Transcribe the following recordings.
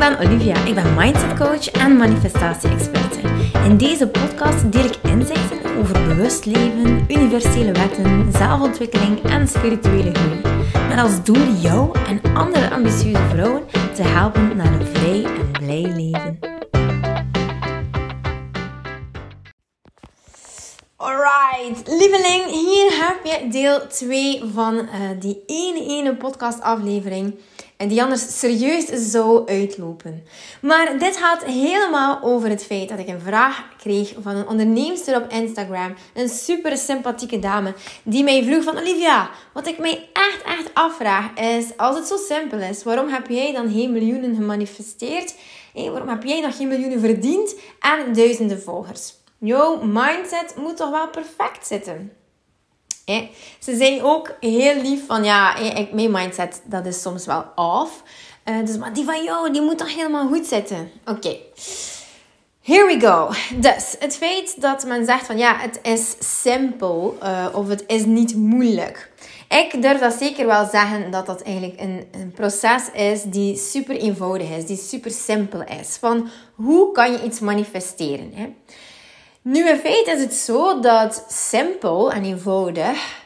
ben Olivia. Ik ben mindset coach en manifestatie-experte. In deze podcast deel ik inzichten over bewust leven, universele wetten, zelfontwikkeling en spirituele groei. Met als doel jou en andere ambitieuze vrouwen te helpen naar een vrij en blij leven. Alright, lieveling, hier heb je deel 2 van uh, die ene ene podcast aflevering en die anders serieus zou uitlopen. Maar dit gaat helemaal over het feit dat ik een vraag kreeg van een onderneemster op Instagram. Een super sympathieke dame. Die mij vroeg van Olivia, wat ik mij echt echt afvraag is... Als het zo simpel is, waarom heb jij dan geen miljoenen gemanifesteerd? Waarom heb jij nog geen miljoenen verdiend en duizenden volgers? Jouw mindset moet toch wel perfect zitten? Ze zei ook heel lief van ja, mijn mindset dat is soms wel off. Uh, dus maar die van jou, die moet toch helemaal goed zitten. Oké. Here we go. Dus het feit dat men zegt van ja, het is simpel uh, of het is niet moeilijk. Ik durf dat zeker wel zeggen dat dat eigenlijk een, een proces is die super eenvoudig is, die super simpel is. Van hoe kan je iets manifesteren? Hè? Nu, in feite is het zo dat simpel en eenvoudig,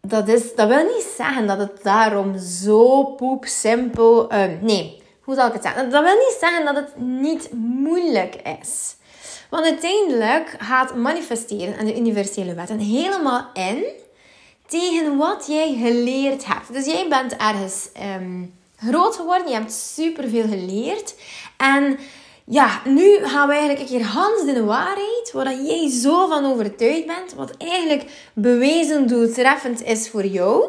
dat, is, dat wil niet zeggen dat het daarom zo poep simpel, uh, nee, hoe zal ik het zeggen? Dat wil niet zeggen dat het niet moeilijk is. Want uiteindelijk gaat manifesteren en de universele wetten helemaal in tegen wat jij geleerd hebt. Dus jij bent ergens um, groot geworden, je hebt superveel geleerd en ja, nu gaan we eigenlijk een keer Hans de waarheid, waar jij zo van overtuigd bent, wat eigenlijk bewezen doeltreffend is voor jou.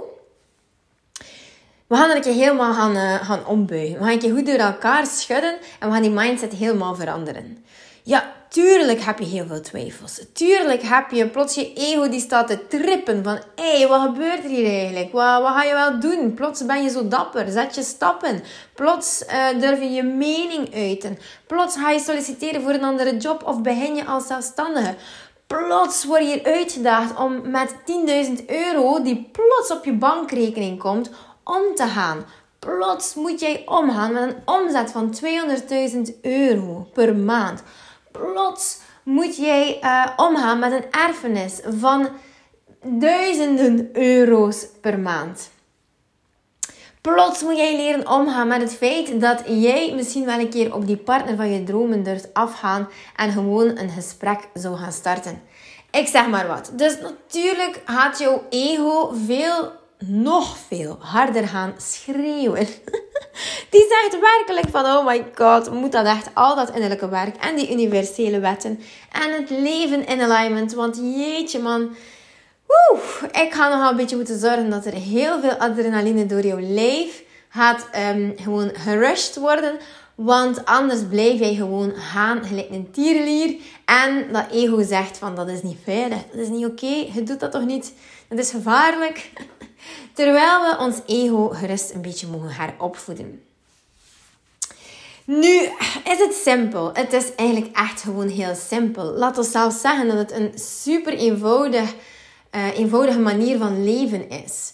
We gaan er een keer helemaal gaan, uh, gaan ombuigen. We gaan een keer goed door elkaar schudden en we gaan die mindset helemaal veranderen. Ja, tuurlijk heb je heel veel twijfels. Tuurlijk heb je plots je ego die staat te trippen van... Hé, hey, wat gebeurt er hier eigenlijk? Wat, wat ga je wel doen? Plots ben je zo dapper. Zet je stappen. Plots uh, durf je je mening uiten. Plots ga je solliciteren voor een andere job of begin je als zelfstandige. Plots word je uitgedaagd om met 10.000 euro die plots op je bankrekening komt, om te gaan. Plots moet jij omgaan met een omzet van 200.000 euro per maand plots moet jij uh, omgaan met een erfenis van duizenden euro's per maand. Plots moet jij leren omgaan met het feit dat jij misschien wel een keer op die partner van je dromen durft afgaan en gewoon een gesprek zou gaan starten. Ik zeg maar wat. Dus natuurlijk gaat jouw ego veel nog veel harder gaan schreeuwen. Die zegt werkelijk van, oh my god, moet dat echt al dat innerlijke werk en die universele wetten en het leven in alignment. Want jeetje man, ik ga nog een beetje moeten zorgen dat er heel veel adrenaline door jouw lijf gaat um, gewoon gerushed worden. Want anders blijf jij gewoon gaan gelijk een tierlier. En dat ego zegt van dat is niet veilig, dat is niet oké, je doet dat toch niet, dat is gevaarlijk. Terwijl we ons ego gerust een beetje mogen heropvoeden. Nu is het simpel. Het is eigenlijk echt gewoon heel simpel. Laat ons zelfs zeggen dat het een super eenvoudig, uh, eenvoudige manier van leven is.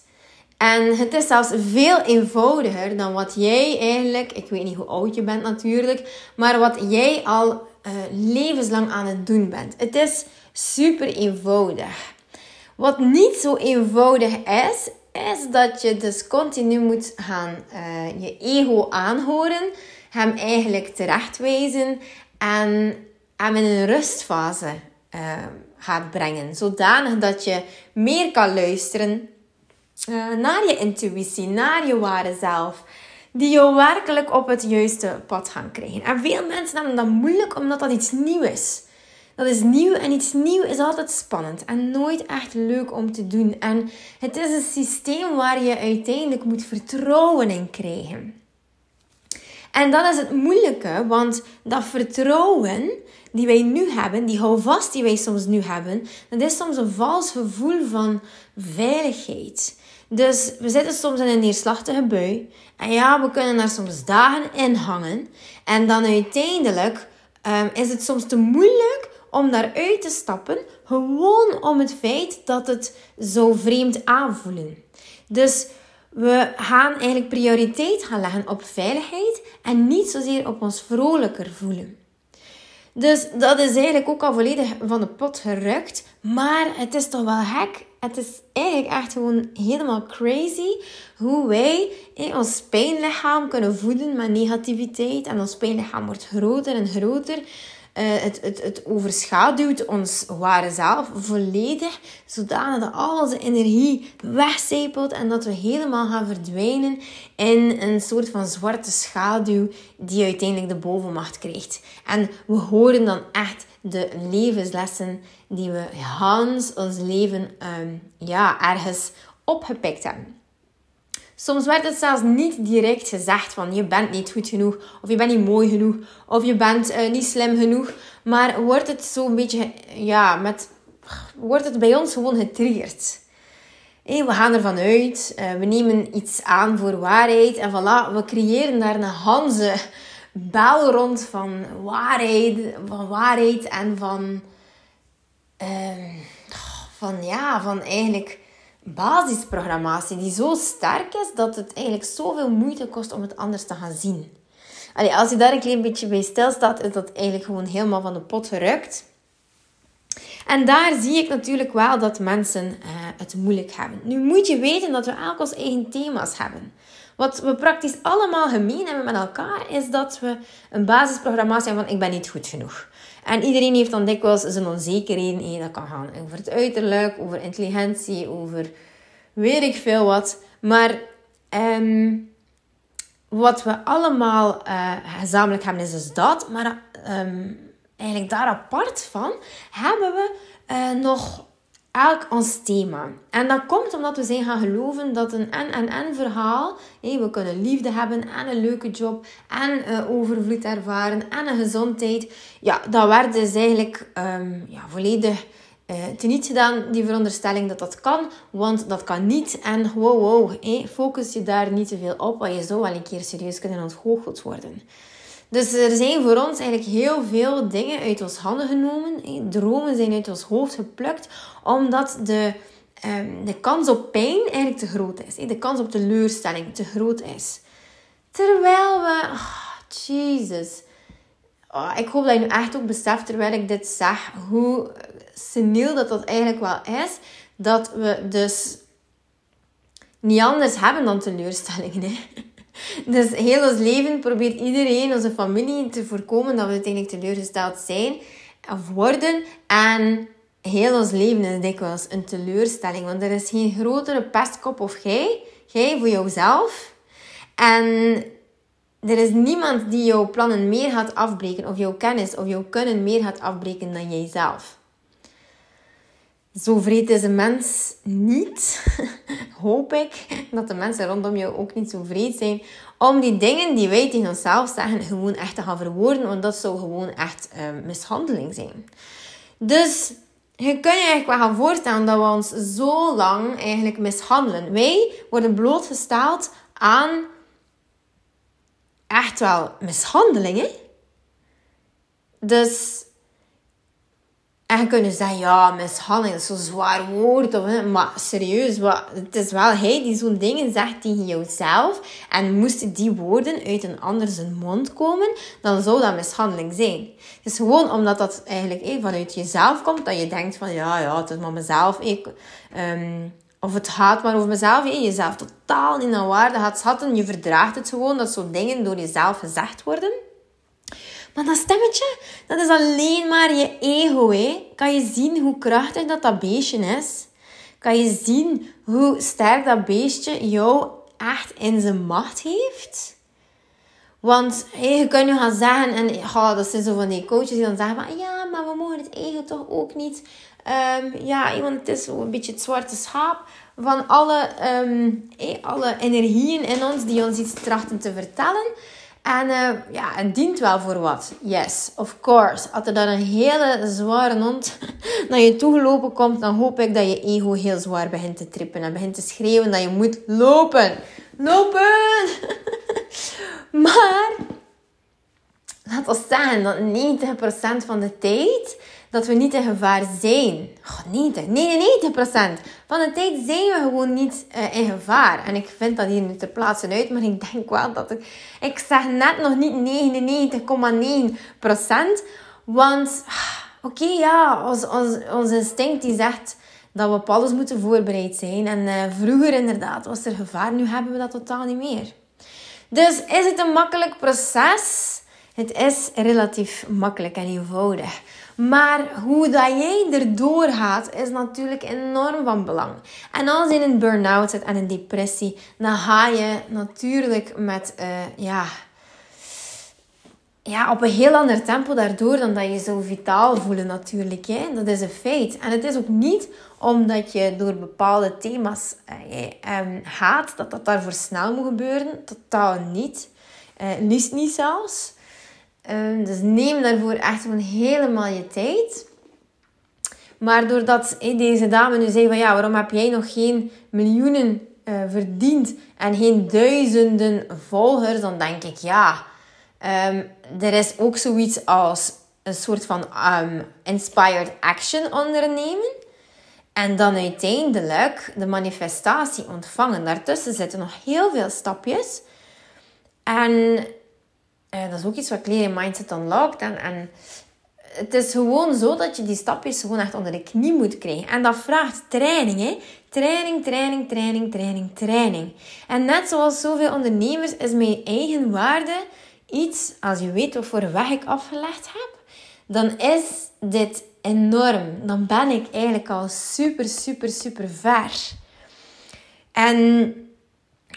En het is zelfs veel eenvoudiger dan wat jij eigenlijk, ik weet niet hoe oud je bent natuurlijk, maar wat jij al uh, levenslang aan het doen bent. Het is super eenvoudig. Wat niet zo eenvoudig is, is dat je dus continu moet gaan uh, je ego aanhoren, hem eigenlijk terechtwijzen en hem in een rustfase uh, gaat brengen. Zodanig dat je meer kan luisteren uh, naar je intuïtie, naar je ware zelf. Die jou werkelijk op het juiste pad gaan krijgen. En veel mensen hebben dat moeilijk omdat dat iets nieuw is. Dat is nieuw en iets nieuw is altijd spannend en nooit echt leuk om te doen. En het is een systeem waar je uiteindelijk moet vertrouwen in krijgen. En dat is het moeilijke, want dat vertrouwen die wij nu hebben, die houvast die wij soms nu hebben, dat is soms een vals gevoel van veiligheid. Dus we zitten soms in een neerslachtige bui. En ja, we kunnen daar soms dagen in hangen. En dan uiteindelijk um, is het soms te moeilijk om daaruit te stappen, gewoon om het feit dat het zo vreemd aanvoelen. Dus We gaan eigenlijk prioriteit gaan leggen op veiligheid en niet zozeer op ons vrolijker voelen. Dus dat is eigenlijk ook al volledig van de pot gerukt. Maar het is toch wel gek. Het is eigenlijk echt gewoon helemaal crazy hoe wij in ons pijnlichaam kunnen voeden met negativiteit. En ons pijnlichaam wordt groter en groter. Uh, het, het, het overschaduwt ons ware zelf volledig, zodanig dat al onze energie wegcijpelt en dat we helemaal gaan verdwijnen in een soort van zwarte schaduw die uiteindelijk de bovenmacht krijgt. En we horen dan echt de levenslessen die we Hans ons leven um, ja, ergens opgepikt hebben. Soms werd het zelfs niet direct gezegd van je bent niet goed genoeg, of je bent niet mooi genoeg, of je bent uh, niet slim genoeg. Maar wordt het zo'n beetje, ja, met, wordt het bij ons gewoon getriggerd. We gaan ervan uit, uh, we nemen iets aan voor waarheid en voilà, we creëren daar een hanze bel rond van waarheid, van waarheid en van, uh, van ja, van eigenlijk basisprogrammatie die zo sterk is dat het eigenlijk zoveel moeite kost om het anders te gaan zien. Allee, als je daar een klein beetje bij stilstaat, is dat eigenlijk gewoon helemaal van de pot gerukt. En daar zie ik natuurlijk wel dat mensen uh, het moeilijk hebben. Nu moet je weten dat we elk ons eigen thema's hebben. Wat we praktisch allemaal gemeen hebben met elkaar, is dat we een basisprogrammatie hebben van ik ben niet goed genoeg. En iedereen heeft dan dikwijls zijn onzekerheden. Hey, dat kan gaan over het uiterlijk, over intelligentie, over weet ik veel wat. Maar um, wat we allemaal uh, gezamenlijk hebben is dus dat. Maar um, eigenlijk daar apart van hebben we uh, nog elk ons thema. En dat komt omdat we zijn gaan geloven dat een en-en-en verhaal, we kunnen liefde hebben en een leuke job en uh, overvloed ervaren en een gezondheid. Ja, dat werd dus eigenlijk um, ja, volledig uh, teniet gedaan, die veronderstelling dat dat kan, want dat kan niet. En wow, wow, focus je daar niet te veel op, want je zou wel een keer serieus kunnen ontgoocheld worden. Dus er zijn voor ons eigenlijk heel veel dingen uit ons handen genomen. Dromen zijn uit ons hoofd geplukt, omdat de, um, de kans op pijn eigenlijk te groot is. De kans op teleurstelling te groot is. Terwijl we... Oh, Jesus. Oh, ik hoop dat je nu echt ook beseft, terwijl ik dit zeg, hoe seniel dat dat eigenlijk wel is. Dat we dus niet anders hebben dan teleurstellingen. Dus heel ons leven probeert iedereen, onze familie, te voorkomen dat we uiteindelijk teleurgesteld zijn of worden. En heel ons leven is dikwijls een teleurstelling. Want er is geen grotere pestkop of jij. Jij voor jouzelf. En er is niemand die jouw plannen meer gaat afbreken. Of jouw kennis of jouw kunnen meer gaat afbreken dan jijzelf. Zo vreed is een mens niet. Hoop ik dat de mensen rondom jou ook niet zo vreed zijn. Om die dingen die wij tegen onszelf zeggen gewoon echt te gaan verwoorden. Want dat zou gewoon echt um, mishandeling zijn. Dus je kunt je eigenlijk wel gaan voorstellen dat we ons zo lang eigenlijk mishandelen. Wij worden blootgesteld aan echt wel mishandelingen. Dus en je kunt zeggen, ja, mishandeling, is zo'n zwaar woord. Of, maar serieus, wat, het is wel hij die zo'n dingen zegt tegen jouzelf. En moesten die woorden uit een ander zijn mond komen, dan zou dat mishandeling zijn. Het is gewoon omdat dat eigenlijk vanuit jezelf komt, dat je denkt van, ja, ja, het is maar mezelf. Ik, um, of het gaat maar over mezelf. Je jezelf totaal in een waarde gaat schatten. Je verdraagt het gewoon dat zo'n dingen door jezelf gezegd worden. Maar dat stemmetje, dat is alleen maar je ego. Hè? Kan je zien hoe krachtig dat, dat beestje is? Kan je zien hoe sterk dat beestje jou echt in zijn macht heeft? Want hey, je kunt nu gaan zeggen, en oh, dat zijn zo van die coaches die dan zeggen van, ja, maar we mogen het ego toch ook niet. Um, ja, want het is een beetje het zwarte schaap van alle, um, alle energieën in ons die ons iets trachten te vertellen. En uh, ja, het dient wel voor wat. Yes, of course. Als er dan een hele zware hond naar je toe gelopen komt, dan hoop ik dat je ego heel zwaar begint te trippen en begint te schreeuwen dat je moet lopen. Lopen! maar, laat ons zeggen dat 90% van de tijd dat we niet in gevaar zijn. Oh, 90, 99% van de tijd zijn we gewoon niet uh, in gevaar. En ik vind dat hier nu ter plaatse uit, maar ik denk wel dat ik... Ik zeg net nog niet 99,9%. Want, ah, oké, ja, ons, instinct die zegt dat we op alles moeten voorbereid zijn. En uh, vroeger inderdaad was er gevaar, nu hebben we dat totaal niet meer. Dus is het een makkelijk proces? Het is relatief makkelijk en eenvoudig. Maar hoe dat jij erdoor gaat, is natuurlijk enorm van belang. En als je in een burn-out zit en een depressie, dan ga je natuurlijk met, uh, ja, ja, op een heel ander tempo daardoor dan dat je zo vitaal voelen natuurlijk. Hè? Dat is een feit. En het is ook niet omdat je door bepaalde thema's eh, um, gaat, dat dat daarvoor snel moet gebeuren. Totaal niet. Uh, liefst niet zelfs. Um, dus neem daarvoor echt gewoon helemaal je tijd. Maar doordat deze dame nu zei van ja, waarom heb jij nog geen miljoenen uh, verdiend en geen duizenden volgers, dan denk ik ja, um, er is ook zoiets als een soort van um, inspired action ondernemen. En dan uiteindelijk de manifestatie ontvangen. Daartussen zitten nog heel veel stapjes. En uh, dat is ook iets wat in Mindset Unlocked. En, en het is gewoon zo dat je die stapjes gewoon echt onder de knie moet krijgen. En dat vraagt training, hè. Training, training, training, training, training. En net zoals zoveel ondernemers is mijn eigen waarde iets, als je weet wat voor weg ik afgelegd heb, dan is dit enorm. Dan ben ik eigenlijk al super, super, super ver. En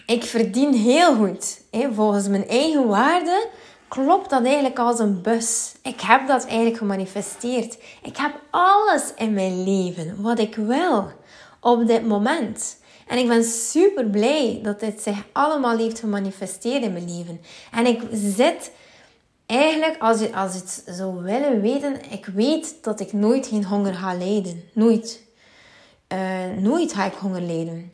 ik verdien heel goed. Hè? Volgens mijn eigen waarde klopt dat eigenlijk als een bus. Ik heb dat eigenlijk gemanifesteerd. Ik heb alles in mijn leven wat ik wil op dit moment. En ik ben super blij dat dit zich allemaal heeft gemanifesteerd in mijn leven. En ik zit eigenlijk, als je, als het zou willen weten, ik weet dat ik nooit geen honger ga lijden. Nooit. Uh, nooit ga ik honger lijden.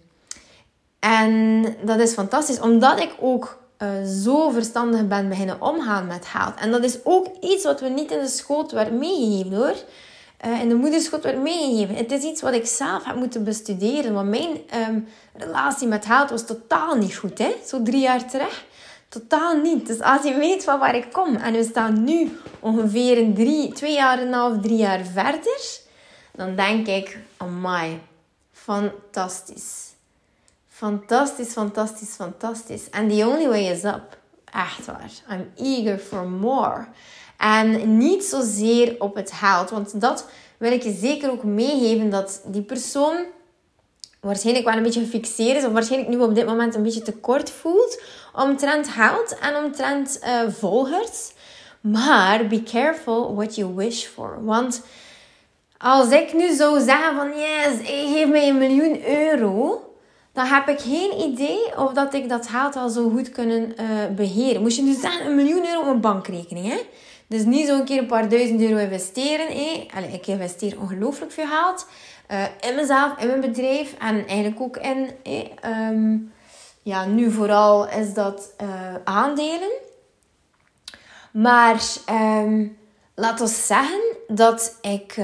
En dat is fantastisch, omdat ik ook uh, zo verstandig ben beginnen omgaan met geld. En dat is ook iets wat we niet in de schoot werd meegegeven hoor. Uh, in de moederschot werd meegegeven. Het is iets wat ik zelf heb moeten bestuderen. Want mijn um, relatie met geld was totaal niet goed. Hè? Zo drie jaar terug. Totaal niet. Dus als je weet van waar ik kom. En we staan nu ongeveer twee jaar en een half, drie jaar verder. Dan denk ik, my, fantastisch. Fantastisch, fantastisch, fantastisch. And the only way is up. Echt waar. I'm eager for more. En niet zozeer op het geld. Want dat wil ik je zeker ook meegeven. Dat die persoon waarschijnlijk wel een beetje gefixeerd is. Of waarschijnlijk nu op dit moment een beetje tekort voelt. Omtrent geld en omtrent uh, volgers. Maar be careful what you wish for. Want als ik nu zou zeggen van yes, geef mij een miljoen euro dan heb ik geen idee of dat ik dat geld al zo goed kunnen uh, beheren. Moest je nu zeggen, een miljoen euro op mijn bankrekening. Hè? Dus niet zo een keer een paar duizend euro investeren. Hè? Allee, ik investeer ongelooflijk veel geld. Uh, in mezelf, in mijn bedrijf. En eigenlijk ook in... Um, ja, nu vooral is dat uh, aandelen. Maar um, laat ons zeggen dat ik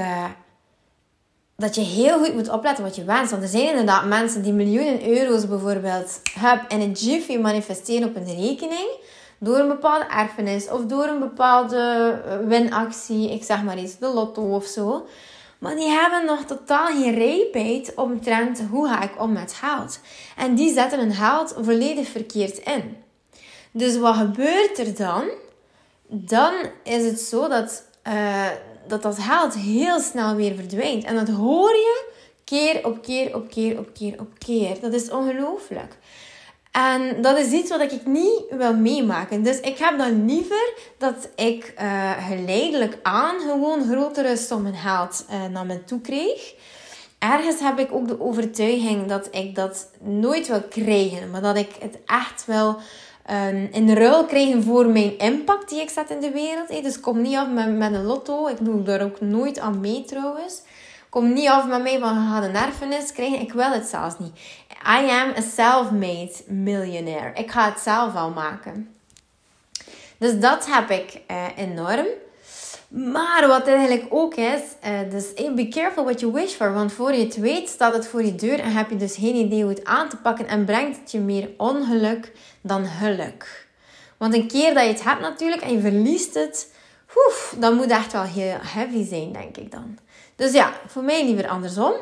dat je heel goed moet opletten wat je wenst. Want er zijn inderdaad mensen die miljoenen euro's bijvoorbeeld hebben in een jiffy manifesteren op een rekening. Door een bepaalde erfenis of door een bepaalde eh, winactie. Ik zeg maar iets, de lotto of zo. Maar die hebben nog totaal geen rijpheid omtrent hoe ga ik om met geld. En die zetten hun geld volledig verkeerd in. Dus wat gebeurt er dan? Dan is het zo dat uh, dat dat geld heel snel weer verdwijnt. En dat hoor je keer op keer op keer op keer op keer. Dat is ongelooflijk. En dat is iets wat ik niet wil meemaken. Dus ik heb dan liever dat ik uh, geleidelijk aan gewoon grotere sommen geld uh, naar me toe kreeg. Ergens heb ik ook de overtuiging dat ik dat nooit wil krijgen, maar dat ik het echt wil um, in ruil krijgen voor mijn impact die ik zet in de wereld. Dus kom niet af met, met een lotto. Ik doe daar ook nooit aan mee trouwens. Kom niet af met mij van je gaat een erfenis. Ik wil het zelfs niet. I am a self-made millionaire. Ik ga het zelf al maken. Dus dat heb ik uh, enorm. Maar wat eigenlijk ook is, uh, dus be careful what you wish for. Want voor je het weet staat het voor je deur en heb je dus geen idee hoe het aan te pakken. En brengt het je meer ongeluk dan geluk. Want een keer dat je het hebt natuurlijk en je verliest het, oef, dan moet echt wel heel heavy zijn, denk ik dan. Dus ja, voor mij liever andersom.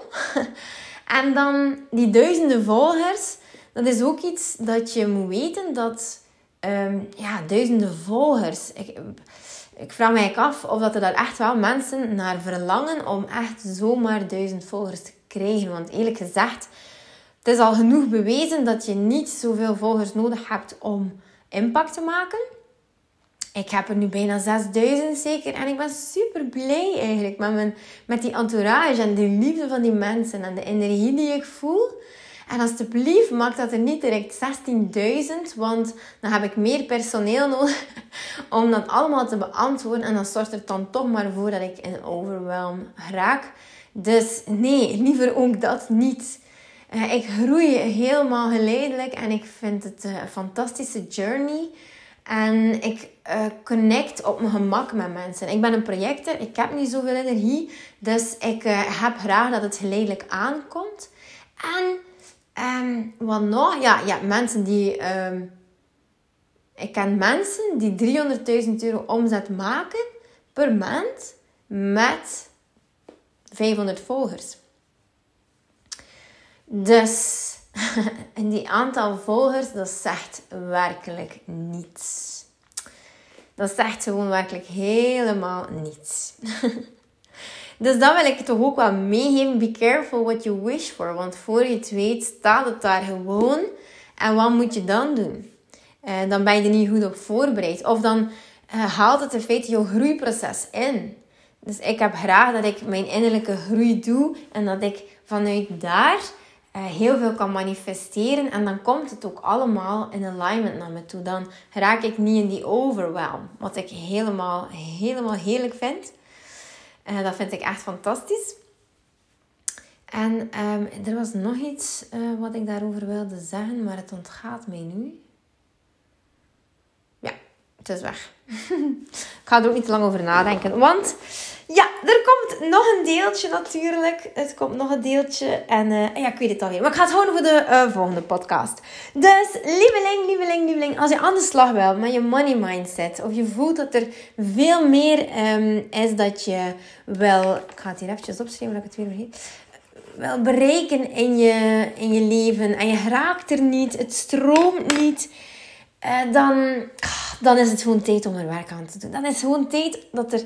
en dan die duizenden volgers, dat is ook iets dat je moet weten dat, um, ja, duizenden volgers. Ik, ik vraag mij af of dat er daar echt wel mensen naar verlangen om echt zomaar duizend volgers te krijgen. Want eerlijk gezegd, het is al genoeg bewezen dat je niet zoveel volgers nodig hebt om impact te maken. Ik heb er nu bijna 6000 zeker. En ik ben super blij eigenlijk met, mijn, met die entourage en de liefde van die mensen en de energie die ik voel. En alsjeblieft, maak dat er niet direct 16.000, want dan heb ik meer personeel nodig om dat allemaal te beantwoorden. En dan zorgt er dan toch maar voor dat ik in overwhelm raak. Dus nee, liever ook dat niet. Uh, ik groei helemaal geleidelijk en ik vind het een fantastische journey. En ik uh, connect op mijn gemak met mensen. Ik ben een projector, ik heb niet zoveel energie. Dus ik heb graag dat het geleidelijk aankomt. En um, wat nog? Ja, ja mensen die... Um, ik ken mensen die 300.000 euro omzet maken per maand met 500 volgers. Dus en die aantal volgers, dat zegt werkelijk niets. Dat zegt gewoon werkelijk helemaal niets. dus dat wil ik toch ook wel meegeven. Be careful what you wish for. Want voor je het weet staat het daar gewoon. En wat moet je dan doen? Uh, dan ben je er niet goed op voorbereid. Of dan uh, haalt het in feite jouw groeiproces in. Dus ik heb graag dat ik mijn innerlijke groei doe. En dat ik vanuit daar uh, heel veel kan manifesteren. En dan komt het ook allemaal in alignment naar me toe. Dan raak ik niet in die overwhelm. Wat ik helemaal, helemaal heerlijk vind. Uh, dat vind ik echt fantastisch. En um, er was nog iets uh, wat ik daarover wilde zeggen, maar het ontgaat mij nu. Ja, het is weg. ik ga er ook niet te lang over nadenken. Want ja, er komt nog een deeltje natuurlijk. Het komt nog een deeltje. En uh, ja, ik weet het alweer. Maar ik ga het houden voor de uh, volgende podcast. Dus, lieveling, lieveling, lieveling. Als je aan de slag wil met je money mindset. Of je voelt dat er veel meer um, is dat je wel... Ik ga het hier eventjes opschrijven, dat ik het weer vergeet wel bereiken in je, in je leven en je raakt er niet, het stroomt niet, uh, dan, dan is het gewoon tijd om er werk aan te doen. Dan is het gewoon tijd dat er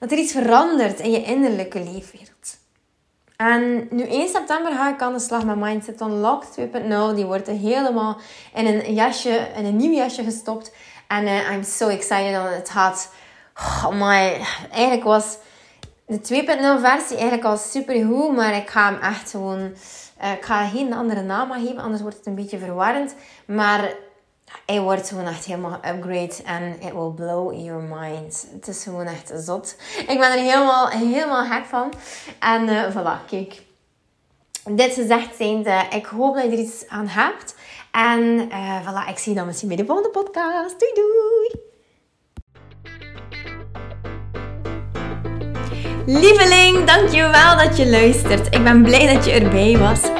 dat er iets verandert in je innerlijke leefwereld. En nu 1 september ga ik aan de slag met Mindset Unlocked 2.0. Die wordt helemaal in een jasje, in een nieuw jasje gestopt. En uh, I'm so excited dat het gaat. Oh my, eigenlijk was de 2.0 versie eigenlijk al super goed, maar ik ga hem echt gewoon. Uh, ik ga geen andere naam geven, anders wordt het een beetje verwarrend. Maar hij wordt gewoon echt helemaal upgrade en it will blow your mind. Het is gewoon echt zot. Ik ben er helemaal, helemaal gek van. En uh, voilà, kijk. Dit gezegd zijnde, ik hoop dat je er iets aan hebt. En uh, voilà, ik zie je dan misschien bij de volgende podcast. Doei doei! Lieveling, dankjewel dat je luistert. Ik ben blij dat je erbij was.